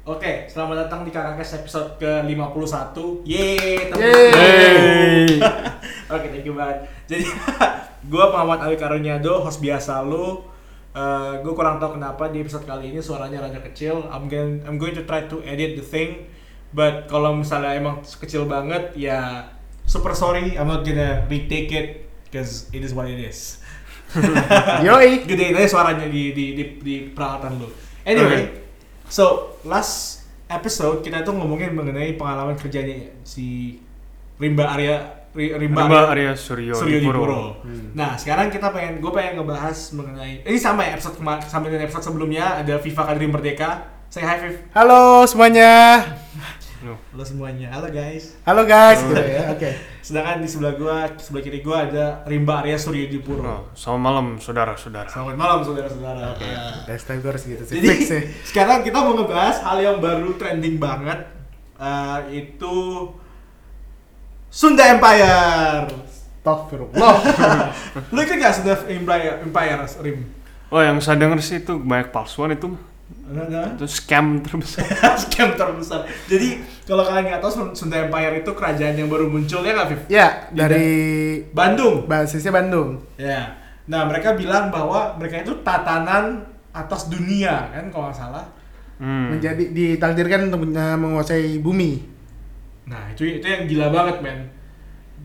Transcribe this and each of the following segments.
Oke, selamat datang di Kakakes episode ke-51. Yeay, tepuk Yeay. Oke, thank you banget. Jadi, gue Muhammad Ali Karunyado, host biasa lu. Eh, Gue kurang tahu kenapa di episode kali ini suaranya rada kecil. I'm going, I'm going to try to edit the thing. But kalau misalnya emang kecil banget, ya super sorry. I'm not gonna retake it Because it is what it is. Yoi. gedein aja suaranya di di di, di peralatan lu. Anyway, so last episode kita tuh ngomongin mengenai pengalaman kerjanya si Rimba Arya Ri- Rimba, Rimba Arya Arya Suryo, Suryo Dipuro. Dipuro. Nah, sekarang kita pengen gue pengen ngebahas mengenai ini sama ya episode kemarin sampai dengan episode sebelumnya ada Viva Kadri Merdeka. Say hi Viv. Halo semuanya. Halo semuanya. Halo guys. Halo guys. Gitu ya. Oke. Sedangkan di sebelah gua, sebelah kiri gua ada Rimba Arya Suryo Dipuro. oh, selamat malam saudara-saudara. Selamat malam saudara-saudara. Oke. Ah. Next time gue harus gitu sih. Jadi Fix sih. sekarang kita mau ngebahas hal yang baru trending banget eh, itu Sunda Empire. Astagfirullah. Lu ikut gak Sunda Empire, Empire Rim? Oh, yang saya dengar sih itu banyak palsuan itu. Ada Itu scam terbesar. scam terbesar. Jadi kalau kalian nggak tahu Sunda Empire itu kerajaan yang baru muncul ya nggak Viv? ya dari Bandung. basisnya Bandung. Ya. Nah mereka bilang bahwa mereka itu tatanan atas dunia kan kalau nggak salah. Hmm. Menjadi ditakdirkan untuk menguasai bumi. Nah itu itu yang gila banget men.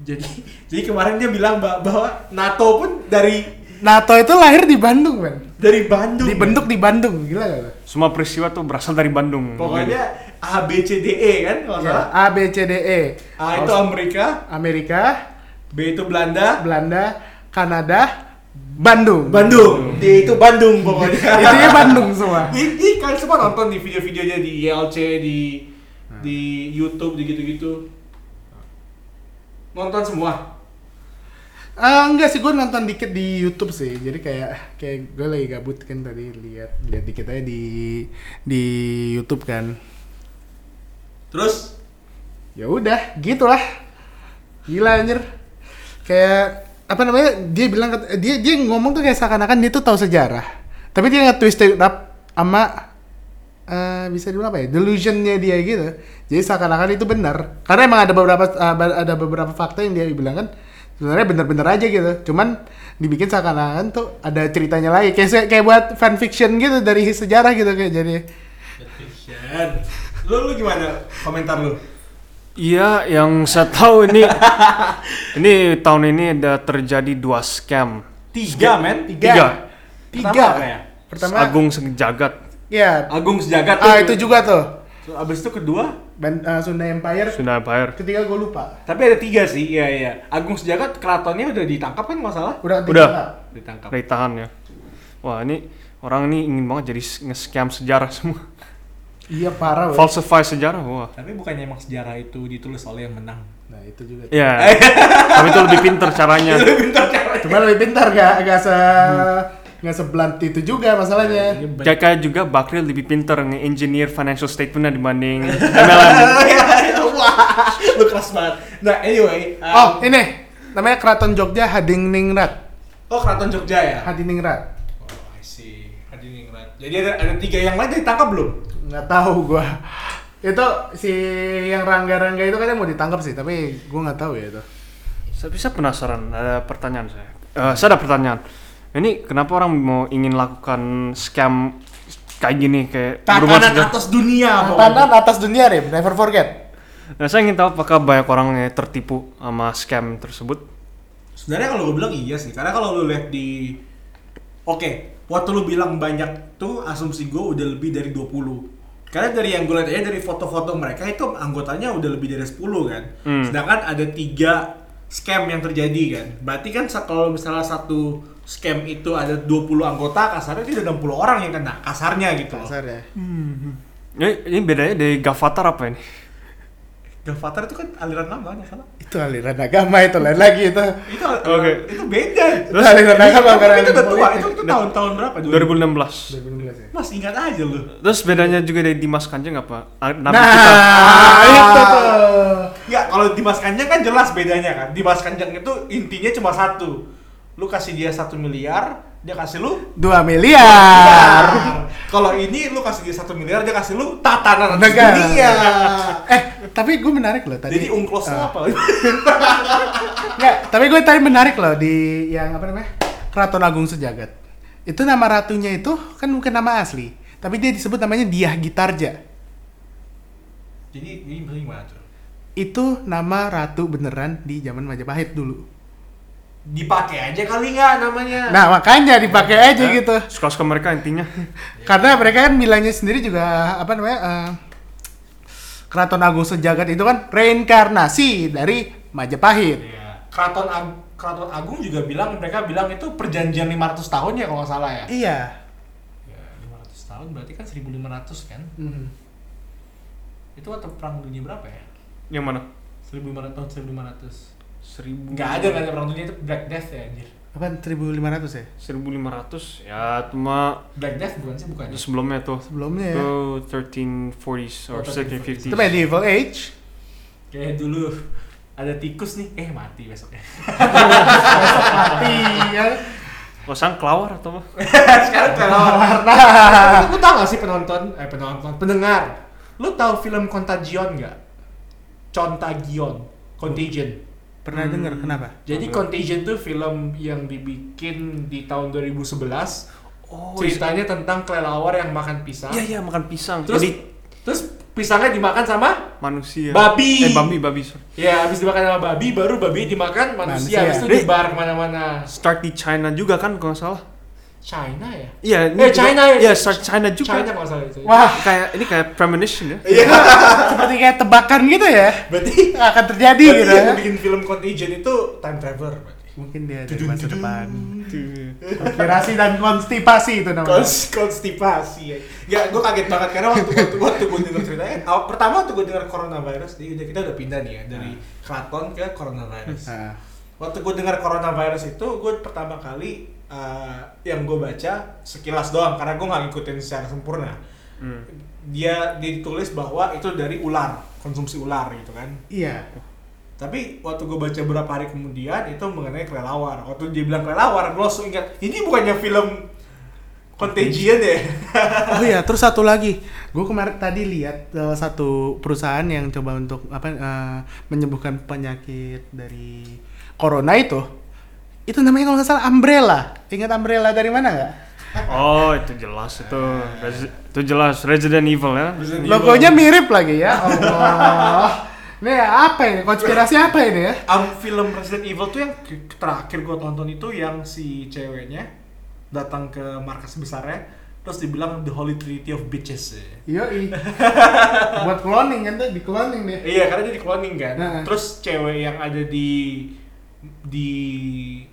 Jadi jadi kemarin dia bilang bah- bahwa NATO pun dari NATO itu lahir di Bandung, kan? dari Bandung. Dibentuk di Bandung, gila gak? Semua peristiwa tuh berasal dari Bandung. Pokoknya A B C D E kan kalau Ya, salah. A B C D E. A itu Amerika, Amerika, B itu Belanda, Belanda, Kanada, Bandung. Bandung. D itu Bandung pokoknya. Intinya Bandung semua. Ini kalian semua nonton di video-videonya di YLC di di YouTube di gitu-gitu. Nonton semua. Ah enggak sih, gue nonton dikit di YouTube sih. Jadi kayak kayak gue lagi gabut kan tadi lihat lihat dikit aja di di YouTube kan. Terus Ya udah, gitulah. Gila anjir. Kayak apa namanya? Dia bilang dia dia ngomong tuh kayak seakan-akan dia tuh tahu sejarah. Tapi dia nge-twist it up sama eh, bisa dibilang apa ya? Delusionnya dia gitu. Jadi seakan-akan itu benar. Karena emang ada beberapa ba- ada beberapa fakta yang dia bilang kan sebenarnya benar-benar aja gitu. Cuman dibikin seakan-akan tuh ada ceritanya lagi. Kayak kayak buat fanfiction gitu dari sejarah gitu kayak jadi. Fiction. Lu lu gimana komentar lu? Iya, yang saya tahu ini ini tahun ini ada terjadi dua scam. Tiga men. Tiga. Tiga. Pertama apa ya? Pertama, Agung Sejagat. ya. Agung Sejagat Ah itu juga tuh. Abis itu kedua, Ban- eh, Sunda Empire. Sunda Empire. Ketiga gue lupa. tapi ada tiga sih, iya iya. Agung Sejagat keratonnya udah ditangkap kan masalah? Udah. Udah. Ditangkap. Dari tahan ya. Wah, ini orang ini ingin banget jadi nge-scam sejarah semua. Iya parah. weh. Falsify sejarah. Wah. Tapi bukannya emang sejarah itu ditulis oleh yang menang. Nah itu juga. Ya. Tapi itu lebih pinter caranya. Pintar caranya. Cuma lebih pintar gak gak se nggak sebelant itu juga masalahnya. Banyak- Kayak kayak juga Bakril lebih pinter nge-engineer financial statement dibanding MLM. Wah, lu keras banget. Nah, anyway. um, Oh ini namanya Keraton Jogja Hadiningrat. oh, Keraton Jogja ya? Hadiningrat. Oh, I see. Hadiningrat. Jadi ada ada tiga yang lain ditangkap belum? Nggak tahu gua. Itu si yang Rangga-Rangga itu kan mau ditangkap sih, tapi gua nggak tahu ya itu. Saya penasaran, ada pertanyaan saya. Eh, saya ada pertanyaan. Ini kenapa orang mau ingin lakukan scam kayak gini kayak Tatanan atas dunia Tatanan atas dunia Rim, never forget. Nah, saya ingin tahu apakah banyak orang yang tertipu sama scam tersebut. Sebenarnya kalau gue bilang iya sih, karena kalau lu lihat di Oke, waktu lu bilang banyak tuh asumsi gue udah lebih dari 20 Karena dari yang gue lihat aja dari foto-foto mereka itu anggotanya udah lebih dari 10 kan Hmm. Sedangkan ada tiga scam yang terjadi kan Berarti kan kalau misalnya satu scam itu ada 20 anggota kasarnya itu udah 60 orang yang kena kasarnya gitu loh Kasar ya. Ini, ini bedanya dari Gavatar apa ini? Gavatar itu kan aliran nama nggak salah Itu aliran agama itu lain lagi itu. itu Oke. itu beda Itu aliran agama karena itu udah tua itu, itu tahun-tahun berapa 2016. 2016 ya. Mas ingat aja lu Terus bedanya juga dari Dimas Kanjeng apa? Ah, Nabi Nah, kita. itu tuh. Ya kalau Dimas Kanjeng kan jelas bedanya kan. Dimas Kanjeng itu intinya cuma satu. Lu kasih dia satu miliar, dia kasih lu 2 miliar. Kalau ini lu kasih dia satu miliar, dia kasih lu tatanan Negara. dunia. Eh, tapi gue menarik loh tadi. Jadi unclose Eh, apa? Enggak, tapi gue tadi menarik loh di yang apa namanya? Keraton Agung Sejagat. Itu nama ratunya itu kan bukan nama asli, tapi dia disebut namanya Diah Gitarja. Jadi ini gimana tuh? Itu nama ratu beneran di zaman Majapahit dulu. Dipakai aja kali nggak namanya? Nah, makanya dipakai aja gitu. Suka-suka mereka intinya. Karena mereka kan bilangnya sendiri juga apa namanya? eh, Keraton Agung Sejagat itu kan reinkarnasi dari Majapahit. Iya. Keraton Ag- Keraton Agung juga bilang mereka bilang itu perjanjian 500 tahun ya kalau nggak salah ya. Iya. Ya, 500 tahun berarti kan 1500 kan? Mhm. Itu waktu perang dunia berapa ya? Yang mana? 1500 tahun 1500. Seribu. Nggak ada kan perang dunia itu Black Death ya anjir. Apa 1500 ya? 1500 ya cuma Black Death bukan sih bukan. ya? sebelumnya tuh Sebelumnya ya. Tuh 1340s or Oh, 1350s. Itu medieval age. Kayak dulu ada tikus nih, eh mati besoknya. Mati ya. Pasang kelawar atau apa? Sekarang kelawar. Nah, lu tau gak sih penonton, eh penonton, pendengar, lu tahu film Contagion nggak? Contagion, Contagion. Pernah dengar kenapa? Jadi Contagion tuh film yang dibikin di tahun 2011. Oh, Ceritanya tentang kelelawar yang makan pisang. Iya iya makan pisang. Terus Jadi terus pisangnya dimakan sama manusia. Babi. Eh babi babi. sorry. ya habis dimakan sama babi baru babi dimakan manusia, Manusia. habis itu dibar ke mana-mana. Start di China juga kan kalau nggak salah. China ya? Iya, Eh, China ya? Iya, start China juga. China kalau salah itu. Wah, Kayak ini kayak premonition ya. Iya. seperti kayak tebakan gitu ya. Berarti Akan terjadi berarti gitu yang ya. bikin film Contagion itu time traveler berarti. Mungkin dia dari masa depan. Konspirasi dan konstipasi itu namanya. Kons konstipasi ya. Gak, gue kaget banget karena waktu waktu, waktu gue denger ceritanya, awal- pertama waktu gue denger coronavirus, jadi udah- kita udah pindah nih ya dari keraton ke coronavirus. Waktu gue dengar coronavirus itu, gue pertama kali uh, yang gue baca sekilas doang karena gue nggak ngikutin secara sempurna. Hmm. Dia ditulis bahwa itu dari ular, konsumsi ular gitu kan. iya. Tapi waktu gue baca beberapa hari kemudian itu mengenai kelelawar. Waktu dia bilang kelelawar, gue langsung ingat ini bukannya film Contagion ya? Oh iya, terus satu lagi. Gue kemarin tadi lihat salah satu perusahaan yang coba untuk apa eh, menyembuhkan penyakit dari corona itu. Itu namanya kalau nggak salah Umbrella. Ingat Umbrella dari mana nggak? Oh, itu jelas itu. Resi- itu jelas Resident Evil ya. Logonya mirip lagi ya. Allah. Ini apa ini? Konspirasi apa ini ya? Um, film Resident Evil tuh yang terakhir gue tonton itu yang si ceweknya datang ke markas besarnya terus dibilang the holy trinity of bitches ya. Yoi. Buat cloning kan tuh, di cloning deh. Iya karena dia di cloning kan. Nah. Terus cewek yang ada di di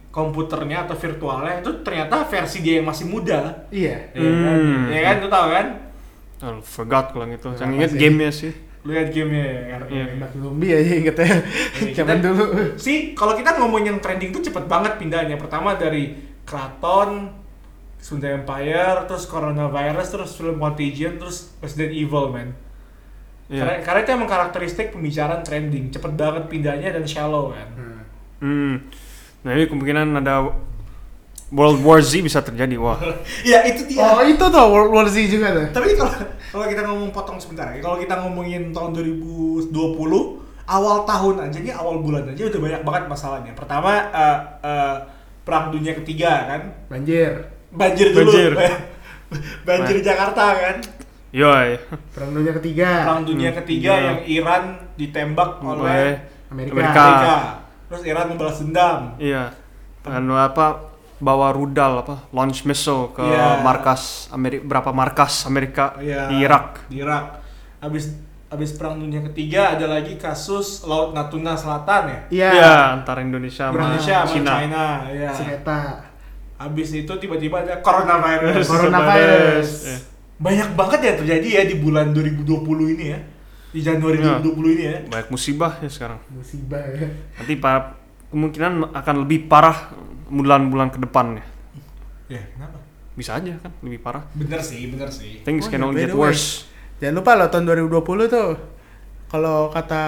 komputernya atau virtualnya itu ternyata versi dia yang masih muda. Iya. Iya kan? Hmm. Iya kan? Lu tahu kan? Oh, forgot kalau gitu. Yang Apa inget gamenya sih. Lu lihat gamenya ya kan? Iya. Tembak zombie aja inget ya. Zaman kita- dulu. sih kalau kita ngomong yang trending tuh cepet banget pindahnya pertama dari keraton Sunda Empire terus coronavirus terus film Contagion terus Resident Evil man karena, Iya. karena itu emang karakteristik pembicaraan trending cepet banget pindahnya dan shallow kan Hmm. Nah, ini kemungkinan ada World War Z bisa terjadi. Wah. ya itu dia Oh itu tuh World War Z juga tuh. tapi kalau kalau kita ngomong potong sebentar ya kalau kita ngomongin tahun 2020 awal tahun aja nih awal bulan aja udah banyak banget masalahnya pertama eh, eh, perang dunia ketiga kan Banjir. banjir dulu Banjir. banjir Jakarta kan Yoi. Perang dunia ketiga. perang dunia Hmm, ketiga iya. yang Iran ditembak Oleh oleh Amerika. Amerika. Amerika terus Iran membalas dendam Iya. Dan apa bawa rudal apa launch missile ke Iya. markas Amerika berapa markas Amerika Iya, di Irak. di Irak habis habis perang dunia ketiga ada lagi kasus laut Natuna Selatan ya Iya. Iya, antara Indonesia sama Indonesia sama. China ya Si Eta. habis itu tiba-tiba ada coronavirus Coronavirus. Iya. banyak banget ya terjadi ya di bulan 2020 ini ya di Januari Iya. 2020 ini ya Banyak musibah ya sekarang. Musibah ya. Nanti pa- kemungkinan akan lebih parah bulan-bulan ke depan ya. ya kenapa Bisa aja kan lebih parah. bener sih bener sih Things Oh, can only get way. worse. Jangan lupa loh tahun 2020 tuh kalau kata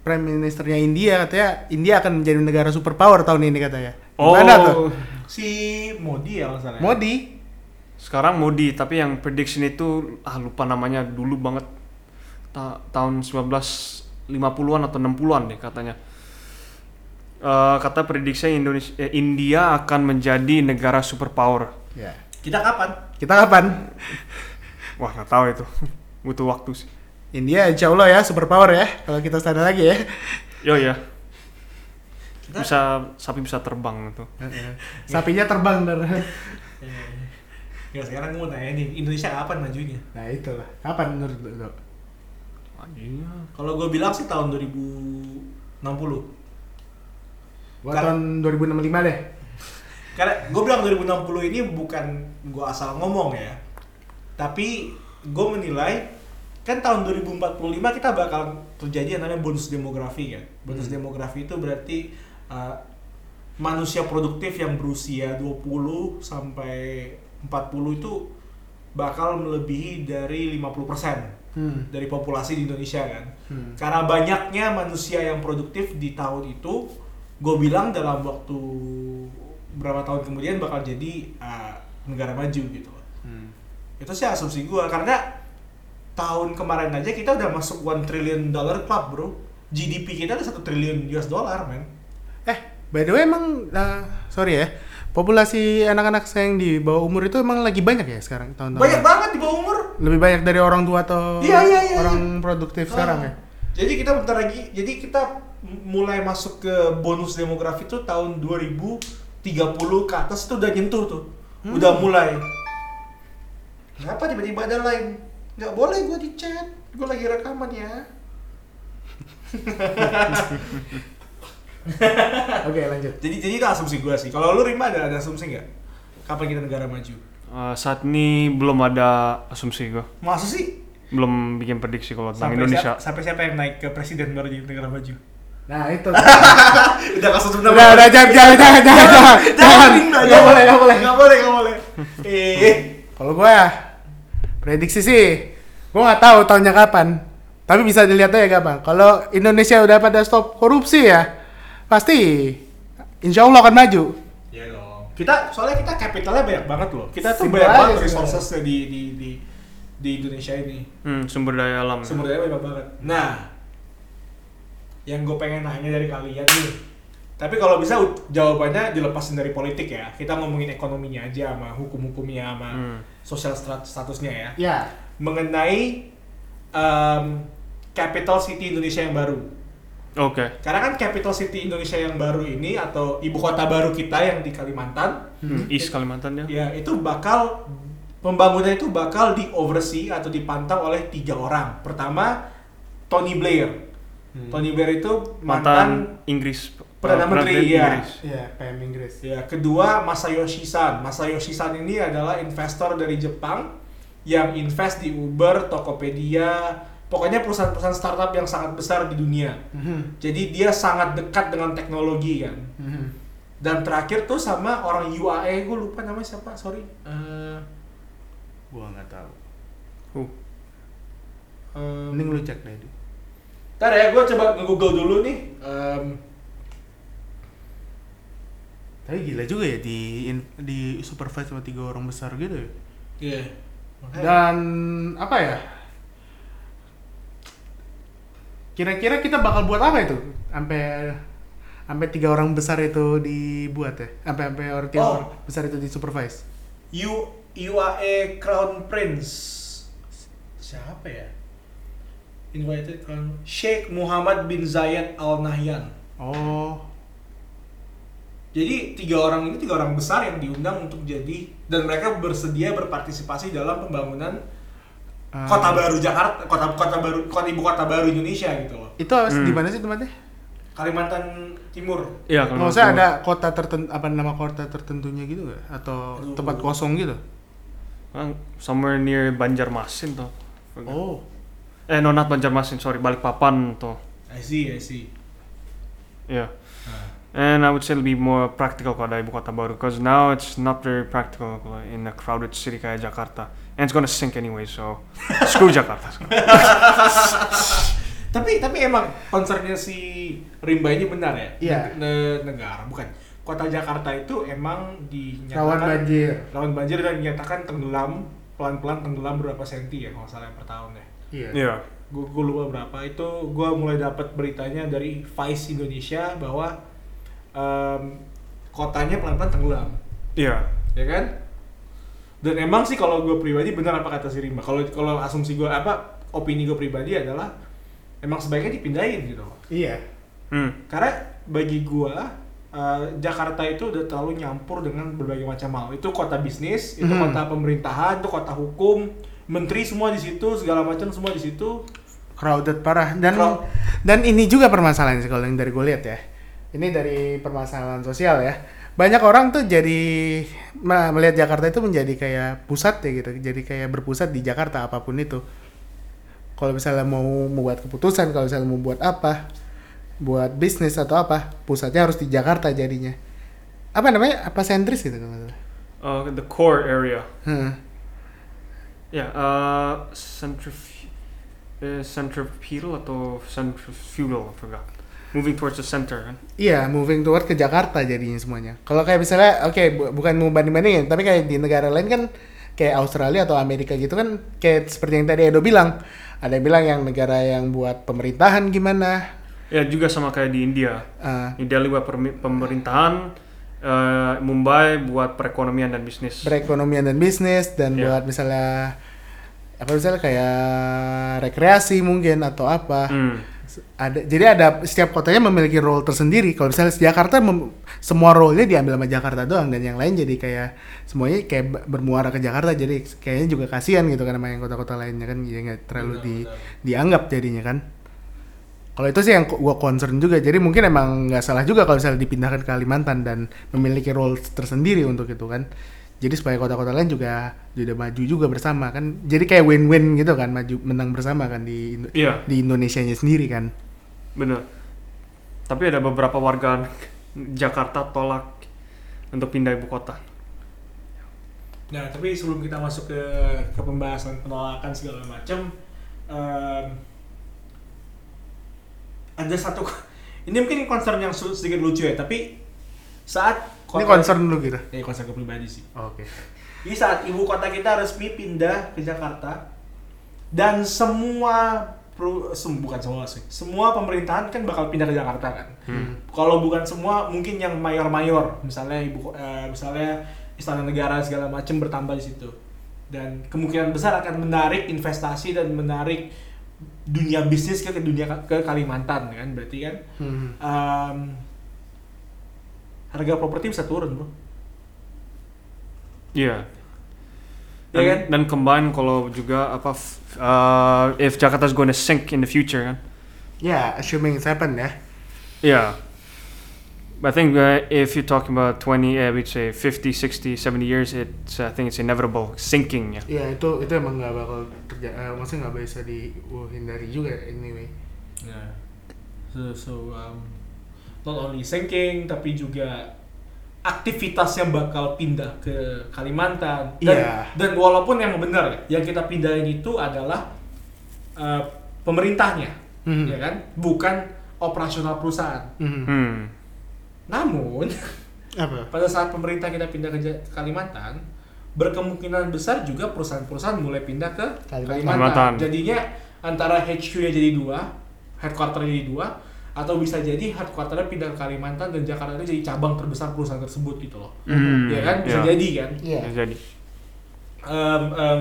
Prime Ministernya India katanya India akan menjadi negara superpower tahun ini katanya. Gimana tuh? Si Modi ya masalahnya. Modi. Sekarang Modi, tapi yang prediction itu ah lupa namanya dulu banget. Ta- tahun 1950-an atau 60-an deh katanya. Eh, kata prediksinya Indonesia eh, India akan menjadi negara superpower. Ya. Kita kapan? Kita kapan? Wah, nggak tahu itu. Butuh waktu sih. India insya Allah ya superpower ya. Kalau kita sana lagi ya. Yo ya. Kita- Bisa sapi bisa terbang gitu. Sapinya terbang dari. Ya sekarang gue mau nanya nih, Indonesia kapan majunya? Nah itulah. Kapan menurut lu? Anjing. Kalau gue bilang sih tahun 2060. Gua Kar- tahun 2065 deh. Karena gue bilang 2060 ini bukan gue asal ngomong ya. Tapi gue menilai kan tahun 2045 kita bakal terjadi yang namanya bonus demografi kan. Bonus demografi itu berarti uh, manusia produktif yang berusia 20 sampai 40 itu bakal melebihi dari 50% Hmm. dari populasi di Indonesia kan. Hmm. Karena banyaknya manusia yang produktif di tahun itu, gue bilang dalam waktu berapa tahun kemudian bakal jadi uh, negara maju gitu. Hmm. Itu sih asumsi gue karena tahun kemarin aja kita udah masuk 1 trillion dollar club bro. GDP kita udah satu triliun US dollar men. Eh, by the way emang uh, sorry ya. Populasi anak-anak saya yang di bawah umur itu emang lagi banyak ya sekarang tahun-tahun. Banyak banget di bawah umur. Lebih banyak dari orang tua atau Iya, iya, iya, orang produktif sekarang ya. Ah. Jadi kita bentar lagi, jadi kita mulai masuk ke bonus demografi itu tahun 2030 ke atas itu udah nyentuh tuh. Udah mulai. Kenapa tiba-tiba ada lain? Nggak boleh gue di chat. Gue lagi rekaman ya. Oke, lanjut. Jadi jadi itu asumsi gue sih. Kalau lu Rima ada, ada asumsi nggak? Kapan kita negara maju? Eh, saat ini belum ada asumsi gue. Masa sih? Belum bikin prediksi kalau tentang Sampai Indonesia. siapa, sampai siapa yang naik ke presiden baru jadi negara maju? Nah, itu. udah kasus udah, udah, jangan, jangan, jangan, jangan, jangan. Jangan, Nggak boleh, nggak boleh. Nggak boleh, nggak boleh. Eh, Kalau gue ya, prediksi sih, gue nggak tahu tahunnya kapan. Tapi bisa dilihat aja gampang. Kalau Indonesia udah pada stop korupsi ya, pasti insya Allah akan maju. Iya dong. Kita soalnya kita capitalnya banyak banget loh. Kita tuh banyak banget resourcesnya di di di di Indonesia ini. Hmm, sumber daya alam. Sumber daya banyak banget. Nah, yang gue pengen nanya dari kalian nih. Tapi kalau bisa jawabannya dilepasin dari politik ya. Kita ngomongin ekonominya aja sama hukum-hukumnya sama Hmm. sosial strat- statusnya ya. Ya, Mengenai em, capital city Indonesia yang baru. Oke. Karena kan capital city Indonesia yang baru ini atau ibu kota baru kita yang di Kalimantan Hmm, East Kalimantan ya. ya itu bakal pembangunan itu bakal di oversee atau dipantau oleh tiga orang. Pertama Tony Blair. Tony Blair itu mantan, Mantan Inggris. Perdana eh, Menteri, Presiden iya. Inggris. ya PM Inggris. ya kedua Masayoshi Son. Masayoshi Son ini adalah investor dari Jepang yang invest di Uber, Tokopedia, pokoknya perusahaan-perusahaan startup yang sangat besar di dunia. Mhm, Jadi dia sangat dekat dengan teknologi kan. mhm. Dan terakhir tuh sama orang UAE, gue lupa namanya siapa, sorry. Eh, Gua nggak tahu. Uh, em, Mending lu cek deh. Ntar ya, gue coba nge-google dulu nih. Em, Tapi gila juga ya di in- di supervise sama tiga orang besar gitu ya. Iya. Makanya- Dan apa ya? Kira-kira kita bakal buat apa itu? Sampai sampai tiga orang besar itu dibuat ya? Sampai sampai orang tiga Oh. orang besar itu di supervise. U UAE Crown Prince. Siapa ya? Invited Crown Sheikh Muhammad bin Zayed Al Nahyan. Oh, Jadi tiga orang ini tiga orang besar yang diundang untuk jadi dan mereka bersedia berpartisipasi dalam pembangunan eh, kota baru Jakarta, kota kota baru, kota ibu kota baru Indonesia gitu loh. Itu Hmm. di mana sih tempatnya? Kalimantan Timur. Iya kalau Maksudnya ada kota tertentu apa nama kota tertentunya gitu nggak? Atau Aduh. tempat kosong gitu? kan somewhere near Banjarmasin tuh. Oh, Eh, no not Banjarmasin, sorry, Balikpapan tuh. I see, I see. Yeah. And I would say it'll be more practical kalau ada ibu kota baru, because now it's not very practical in a crowded city kayak Jakarta, and it's gonna sink anyway. So screw Jakarta. Tapi tapi emang concernnya si Rimba ini benar ya? Iya. Ne- negara bukan kota Jakarta itu emang dinyatakan Rawan banjir. rawan banjir dan dinyatakan tenggelam pelan-pelan tenggelam berapa senti ya kalau salah per tahun ya. Iya. Iya. Gue lupa berapa itu gue mulai dapat beritanya dari Vice Indonesia bahwa em, kotanya pelan-pelan tenggelam, Iya. ya kan? Dan emang sih kalau gue pribadi benar apa kata si Rimba. Kalau kalau asumsi gue apa opini gue pribadi adalah emang sebaiknya dipindahin gitu. Iya. Hmm. Karena bagi gua eh, Jakarta itu udah terlalu nyampur dengan berbagai macam hal. Itu kota bisnis, itu Hmm. kota pemerintahan, itu kota hukum, menteri semua di situ, segala macam semua di situ. crowded parah dan Crowd. dan ini juga permasalahan sih kalau yang dari gue lihat ya ini dari permasalahan sosial ya banyak orang tuh jadi ma- melihat Jakarta itu menjadi kayak pusat ya gitu jadi kayak berpusat di Jakarta apa pun itu kalau misalnya mau membuat keputusan kalau misalnya mau buat apa buat bisnis atau apa pusatnya harus di Jakarta jadinya apa namanya apa sentris gitu kalau. Uh, the core area. Heeh. Ya, uh, centrif eh, centripetal atau centrifugal, I forgot. Moving towards the center kan. Iya, moving toward ke Jakarta jadinya semuanya. Kalau kayak misalnya, oke, bu- bukan mau banding-bandingin, tapi kayak di negara lain kan kayak Australia atau Amerika gitu kan, kayak seperti yang tadi Edo bilang, ada yang bilang yang negara yang buat pemerintahan gimana, Ya juga sama kayak di India. uh, New Delhi buat pemerintahan, eh, Mumbai buat perekonomian dan bisnis. perekonomian dan bisnis dan Iya. buat misalnya apa misalnya kayak rekreasi mungkin atau apa. Hmm. Ada jadi ada setiap kotanya memiliki role tersendiri. Kalau misalnya Jakarta mem- semua role-nya diambil sama Jakarta doang dan yang lain jadi kayak semuanya kayak ber- bermuara ke Jakarta jadi kayaknya juga kasihan gitu kan sama yang kota-kota lainnya kan ya nggak terlalu Benar, di benar. dianggap jadinya kan. Kalau itu sih yang gua concern juga. Jadi mungkin emang nggak salah juga kalau misalnya dipindahkan ke Kalimantan dan memiliki role tersendiri untuk itu kan. Jadi supaya kota-kota lain juga juga maju juga bersama kan. Jadi kayak win-win gitu kan, maju menang bersama kan di Indo- Iya, di Indonesianya sendiri kan. bener. Tapi ada beberapa warga Jakarta tolak untuk pindah ibu kota. Nah, tapi sebelum kita masuk ke ke pembahasan penolakan segala macam, em, ada satu ini mungkin concern yang sedikit lucu ya, tapi saat Ini concern lu gitu. Ya, concern gue pribadi sih. Oke. Jadi saat ibu kota kita resmi pindah ke Jakarta dan semua sem- bukan semua sih, semua pemerintahan kan bakal pindah ke Jakarta kan. Hmm. Kalau bukan semua, mungkin yang mayor-mayor, misalnya ibu, eh, misalnya istana negara segala macam bertambah di situ. Dan kemungkinan besar akan menarik investasi dan menarik dunia bisnis ke ke dunia ke Kalimantan kan, berarti kan Hmm. Harga properti bisa turun bro. Iya. Ya Dan, kan? dan combine kalau juga apa f- uh, if Jakarta is going to sink in the future kan. Ya, assuming it's happen ya. Yeah. But I think uh, if you're talking about 20, uh, we'd say 50, 60, 70 years, it's I think it's inevitable sinking. Yeah. Ya itu itu emang nggak bakal terjadi. maksudnya nggak bisa dihindari juga anyway. Nah, so, so um, not only sinking tapi juga aktivitasnya bakal pindah ke Kalimantan dan Iya. dan walaupun yang benar ya, yang kita pindahin itu adalah uh, pemerintahnya Mhm. ya kan bukan operasional perusahaan Mhm. Hmm. namun Apa? pada saat pemerintah kita pindah ke Kalimantan berkemungkinan besar juga perusahaan-perusahaan mulai pindah ke Kalimantan. Kalimantan. Kalimantan. Jadinya antara HQ-nya jadi dua, headquarter jadi dua, atau bisa jadi headquarternya pindah ke Kalimantan dan Jakarta itu jadi cabang terbesar perusahaan tersebut gitu loh. Hmm. Ya kan bisa Yeah. jadi kan. Iya. Bisa jadi. Em, em,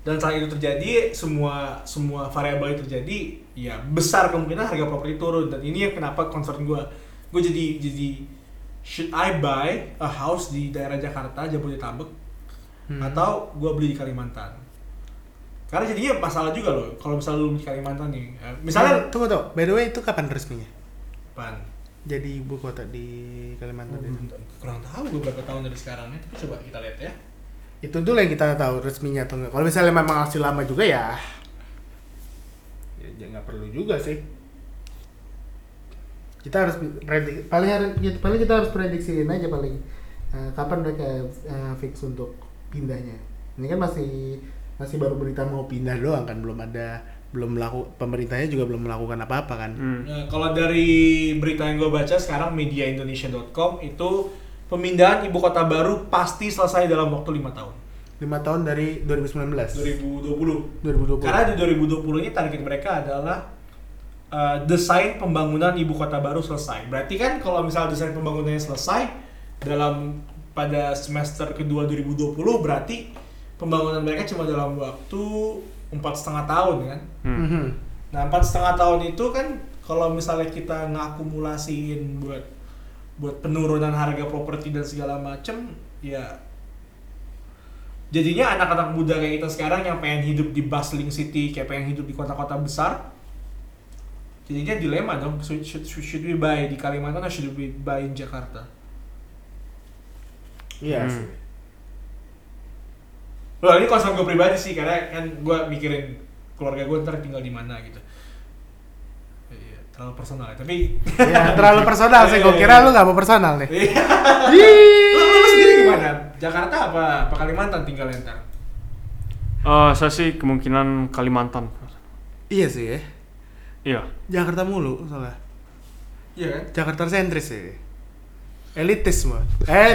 dan saat itu terjadi semua semua variabel itu terjadi ya besar kemungkinan harga properti turun dan ini yang kenapa concern gue gue jadi jadi should I buy a house di daerah Jakarta Jabodetabek Hmm. atau gue beli di Kalimantan karena jadinya masalah juga loh kalau misalnya lu di Kalimantan nih eh, misalnya tunggu tuh. By the way itu kapan resminya? pan Jadi ibu kota di Kalimantan itu. kurang tahu gue berapa tahun dari sekarang ya tapi coba kita lihat ya Itu dulu yang kita tahu resminya atau enggak. Kalau misalnya memang masih lama juga ya ya nggak perlu juga sih. Kita harus predik paling harus ya, paling kita harus prediksiin aja paling eh, kapan mereka eh, fix untuk pindahnya. Ini kan masih masih baru berita mau pindah doang kan belum ada belum melakukan pemerintahnya juga belum melakukan apa-apa kan. Hmm. Nah, kalau dari berita yang gue baca sekarang mediaindonesia.com itu pemindahan ibu kota baru pasti selesai dalam waktu lima tahun. Lima tahun dari 2019. 2020. 2020. Karena di 2020 ini target mereka adalah uh, desain pembangunan ibu kota baru selesai. Berarti kan kalau misalnya desain pembangunannya selesai dalam pada semester kedua 2020 berarti pembangunan mereka cuma dalam waktu empat setengah tahun kan. Mhm. Nah empat setengah tahun itu kan kalau misalnya kita ngakumulasiin buat buat penurunan harga properti dan segala macem ya jadinya anak-anak muda kayak kita sekarang yang pengen hidup di bustling city kayak pengen hidup di kota-kota besar jadinya dilema dong should, should, should we buy di Kalimantan atau should we buy in Jakarta Iya Hmm. Loh ini konsep gue pribadi sih karena kan gue mikirin keluarga gue ntar tinggal di mana gitu Iya, terlalu personal ya tapi Ya, terlalu personal sih. Gue kira lu gak mau personal nih. Iya. Ih. lu, lu sendiri gimana? Jakarta apa, apa Kalimantan tinggal ntar? Eh, saya sih kemungkinan Kalimantan. Iya sih ya. Iya. Jakarta mulu soalnya. Iya kan? Jakarta sentris sih. Elitis semua. Eh,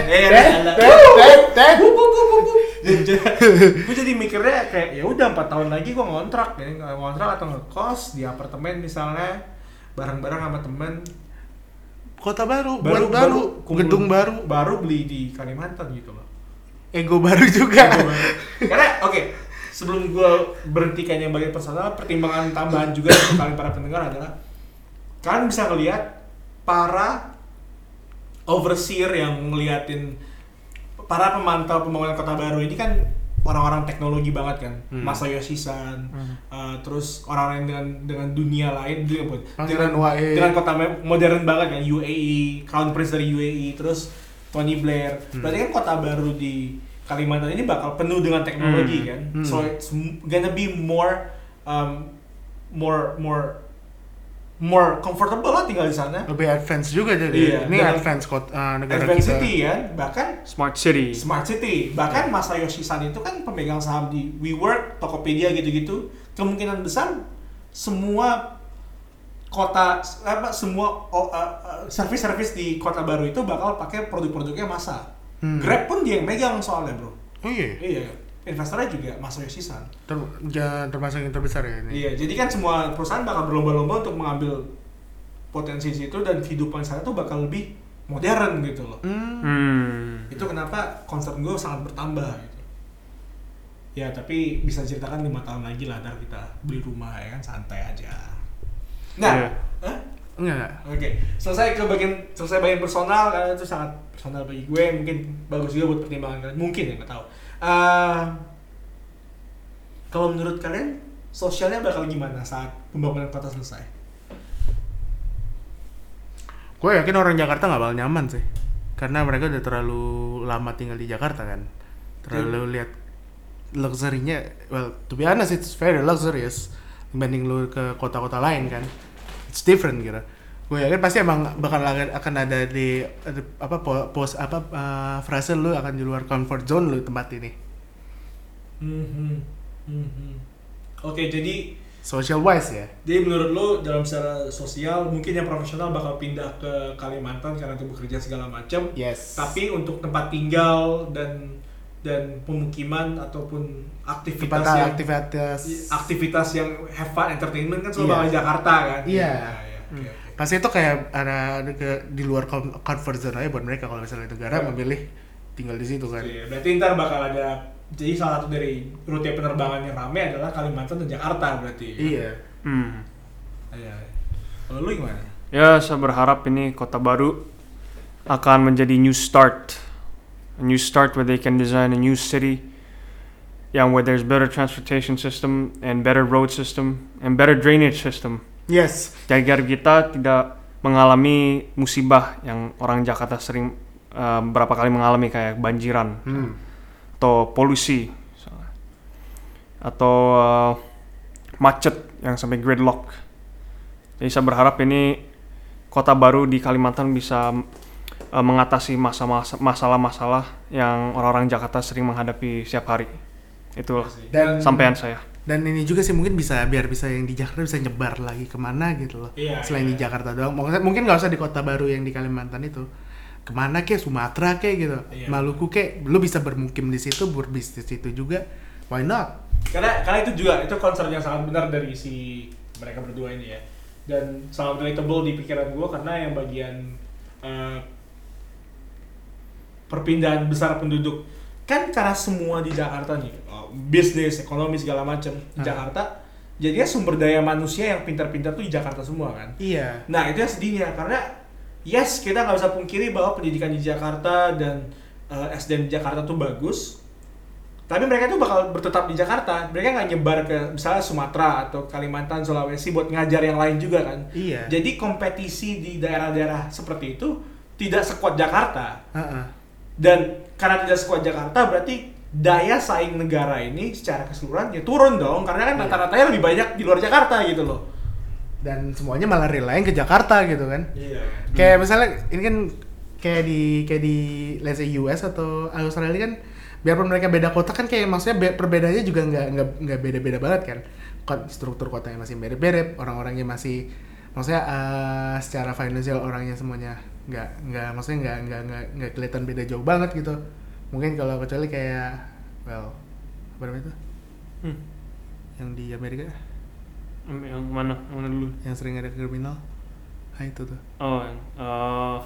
gue jadi mikirnya kayak ya udah empat tahun lagi gue ngontrak. Ya ngontrak atau ngekos di apartemen misalnya bareng-bareng sama temen. Kota baru, baru, baru, kumpul- gedung baru, baru beli di Kalimantan gitu loh. Ego baru juga. karena oke sebelum gue berhentikan yang bagian personal pertimbangan tambahan juga untuk kalian para pendengar adalah kalian bisa ngelihat para overseer yang ngeliatin para pemantau pembangunan kota baru ini kan orang-orang teknologi banget kan Hmm. Masayoshi San uh, terus orang-orang dengan dengan dunia lain apa? Pangeran dengan, dengan kota me- modern banget kan UAE Crown Prince dari UAE terus Tony Blair Hmm. berarti kan kota baru di Kalimantan ini bakal penuh dengan teknologi Hmm. kan Hmm. so it's gonna be more um, more more more comfortable lah tinggal di sana Lebih advance juga jadi. Iya, Ini advance kota eh, negara Advanced kita. City kan bahkan Smart City. Smart City bahkan Masayoshi San itu kan pemegang saham di WeWork, Tokopedia gitu-gitu kemungkinan besar semua kota apa semua oh, uh, uh, service-service di kota baru itu bakal pakai produk-produknya Masa Hmm. Grab pun dia yang megang soalnya bro Oh iya. iya investornya juga Masayoshi San Ter, ja- termasuk yang terbesar ya ini. iya jadi kan semua perusahaan bakal berlomba-lomba untuk mengambil potensi situ dan kehidupan sana tuh bakal lebih modern gitu loh Hmm. Hmm. itu kenapa concern gue sangat bertambah gitu ya tapi bisa ceritakan lima tahun lagi lah ntar kita beli rumah ya kan santai aja nah Iya. Hah? Enggak enggak. oke selesai ke bagian selesai bagian personal karena itu sangat personal bagi gue mungkin bagus juga buat pertimbangan kalian mungkin ya nggak tahu Eh, kalau menurut kalian sosialnya bakal gimana saat pembangunan kota selesai Gue yakin orang Jakarta nggak bakal nyaman sih. Karena mereka udah terlalu lama tinggal di Jakarta kan. Terlalu lihat luxury-nya. Well, to be honest it's very luxurious dibanding lu ke kota-kota lain kan. It's different gitu. Gue yakin pasti emang bakal akan akan ada di apa po- pos apa uh, frase lu akan di luar comfort zone lu tempat ini. Mhm. Mhm. oke jadi Social wise ya. Jadi menurut lo dalam secara sosial mungkin yang profesional bakal pindah ke Kalimantan karena untuk bekerja segala macam. Yes. Tapi untuk tempat tinggal dan dan pemukiman ataupun aktivitas tempat yang aktivitas aktivitas yang have fun entertainment kan selalu Iya. bakal di Jakarta kan. Iya. iya, oke, oke. Pasti itu kayak ada, ada ke di luar com- comfort zone aja buat mereka kalau misalnya negara Iya. memilih tinggal di situ kan. Iya, berarti ntar bakal ada jadi salah satu dari rute penerbangan yang ramai adalah Kalimantan dan Jakarta berarti. Iya. Hmm. Iya. Kalau lu gimana? Ya, saya berharap ini kota baru akan menjadi new start. A new start where they can design a new city yang where there's better transportation system and better road system and better drainage system. Yes. Agar kita tidak mengalami musibah yang orang Jakarta sering uh, berapa kali mengalami kayak banjiran Hmm. atau polusi misalnya. atau uh, macet yang sampai gridlock. Jadi saya berharap ini kota baru di Kalimantan bisa uh, mengatasi masalah-masalah yang orang-orang Jakarta sering menghadapi setiap hari. Itu Dan sampaian saya. Dan ini juga sih mungkin bisa biar bisa yang di Jakarta bisa nyebar lagi ke mana gitu loh. Iya, Selain iya. di Jakarta doang. Mungkin mungkin nggak usah di kota baru yang di Kalimantan itu. Ke mana kek Sumatera kek gitu. Iya. Maluku kek lu bisa bermukim di situ, berbisnis di situ juga. Why not? karena karena itu juga itu concern yang sangat benar dari si mereka berdua ini ya dan sangat relatable di pikiran gue karena yang bagian eh, perpindahan besar penduduk kan karena semua di Jakarta nih oh, bisnis ekonomi segala macam di Ah. Jakarta jadinya sumber daya manusia yang pintar-pintar tuh di Jakarta semua kan Iya. Nah itu yang sedihnya karena yes kita nggak bisa pungkiri bahwa pendidikan di Jakarta dan eh, SDM di Jakarta tuh bagus, tapi mereka tuh bakal bertetap di Jakarta. Mereka nggak nyebar ke misalnya Sumatera atau Kalimantan, Sulawesi buat ngajar yang lain juga kan. Iya. Jadi kompetisi di daerah-daerah seperti itu tidak sekuat Jakarta Heeh. Dan karena tidak sekuat Jakarta berarti daya saing negara ini secara keseluruhan ya turun dong karena kan Iya. rata-ratanya lebih banyak di luar Jakarta gitu loh. Dan semuanya malah relying ke Jakarta gitu kan. Iya. Kayak misalnya ini kan kayak di kayak di let's say US atau Australia kan biarpun mereka beda kota kan kayak maksudnya be- perbedaannya juga nggak nggak nggak beda-beda banget kan. Struktur kotanya masih mirip-mirip, orang-orangnya masih maksudnya eh, secara financial orangnya semuanya nggak nggak maksudnya nggak nggak nggak nggak kelihatan beda jauh banget gitu. Mungkin kalau kecuali kayak well apa namanya itu Hmm. yang di Amerika Yang mana? Yang mana dulu? yang sering ada kriminal. Nah itu tuh. Oh, yang eh,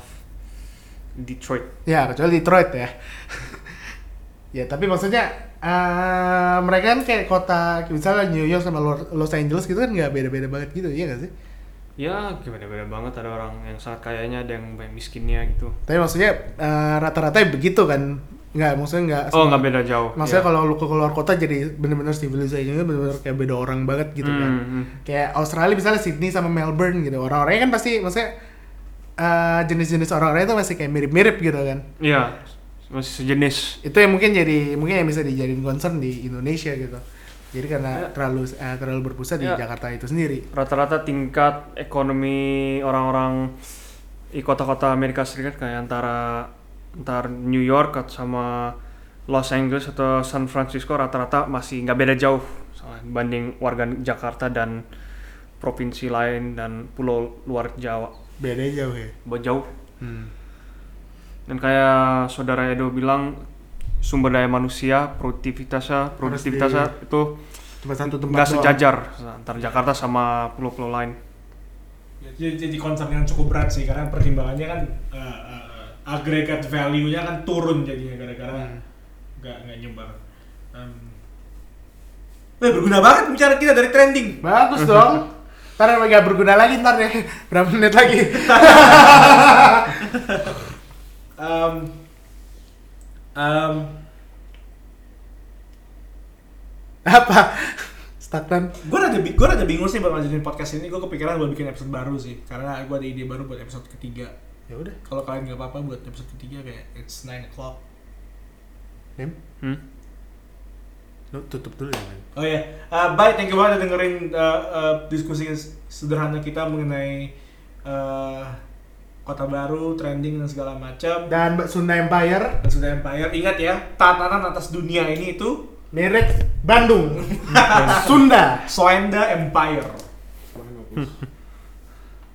Detroit. Ya, kecuali Detroit ya. ya, tapi maksudnya eh mereka kan kayak kota misalnya New York sama Lo- Los Angeles gitu kan nggak beda-beda banget gitu, iya gak sih? Ya, gimana beda banget ada orang yang sangat kayanya, ada yang banyak miskinnya gitu. Tapi maksudnya eh, rata-rata begitu kan? Nggak, maksudnya nggak. Oh, nggak beda jauh. Maksudnya ya. kalau lu ke keluar kota jadi bener-bener civilization bener-bener kayak beda orang banget gitu kan. Hmm, hmm. Kayak Australia misalnya Sydney sama Melbourne gitu. Orang-orangnya kan pasti maksudnya eh, jenis-jenis orang-orangnya itu masih kayak mirip-mirip gitu kan. Iya, masih sejenis. itu yang mungkin jadi mungkin yang bisa dijadiin concern di Indonesia gitu jadi karena Ya. terlalu eh, terlalu berpusat di Ya. Jakarta itu sendiri Rata-rata tingkat ekonomi orang-orang di kota-kota Amerika Serikat kayak antara antar New York atau sama Los Angeles atau San Francisco rata-rata masih nggak beda jauh soalnya dibanding warga Jakarta dan provinsi lain dan pulau luar Jawa. beda jauh ya Buat jauh. hmm. Dan kayak saudara Edo bilang sumber daya manusia, produktivitasnya, produktivitasnya itu cuma satu tempat nggak sejajar antara Jakarta sama pulau-pulau lain. jadi, jadi concern yang cukup berat sih karena pertimbangannya kan uh, uh, aggregate value-nya kan turun jadinya gara-gara Hmm. nggak nggak nyebar. Um, eh, berguna banget bicara kita dari trending. bagus dong ntar nggak berguna lagi ntar deh berapa menit lagi Um, um, apa stagnan gue rada, gue rada bingung sih buat ngajarin podcast ini. Gue kepikiran buat bikin episode baru sih, karena gue ada ide baru buat episode ketiga. ya udah Kalau kalian nggak apa-apa buat episode ketiga kayak it's 9 o'clock. Nim Hmm? lu tutup dulu ya men. Oh ya, uh, bye. Thank you banget udah dengerin uh, uh, diskusi sederhana kita mengenai uh, kota baru, trending dan segala macam. dan Mbak Sunda Empire Dan sudah Empire. Ingat ya, tatanan atas dunia ini itu merek Bandung Sunda Soenda Empire.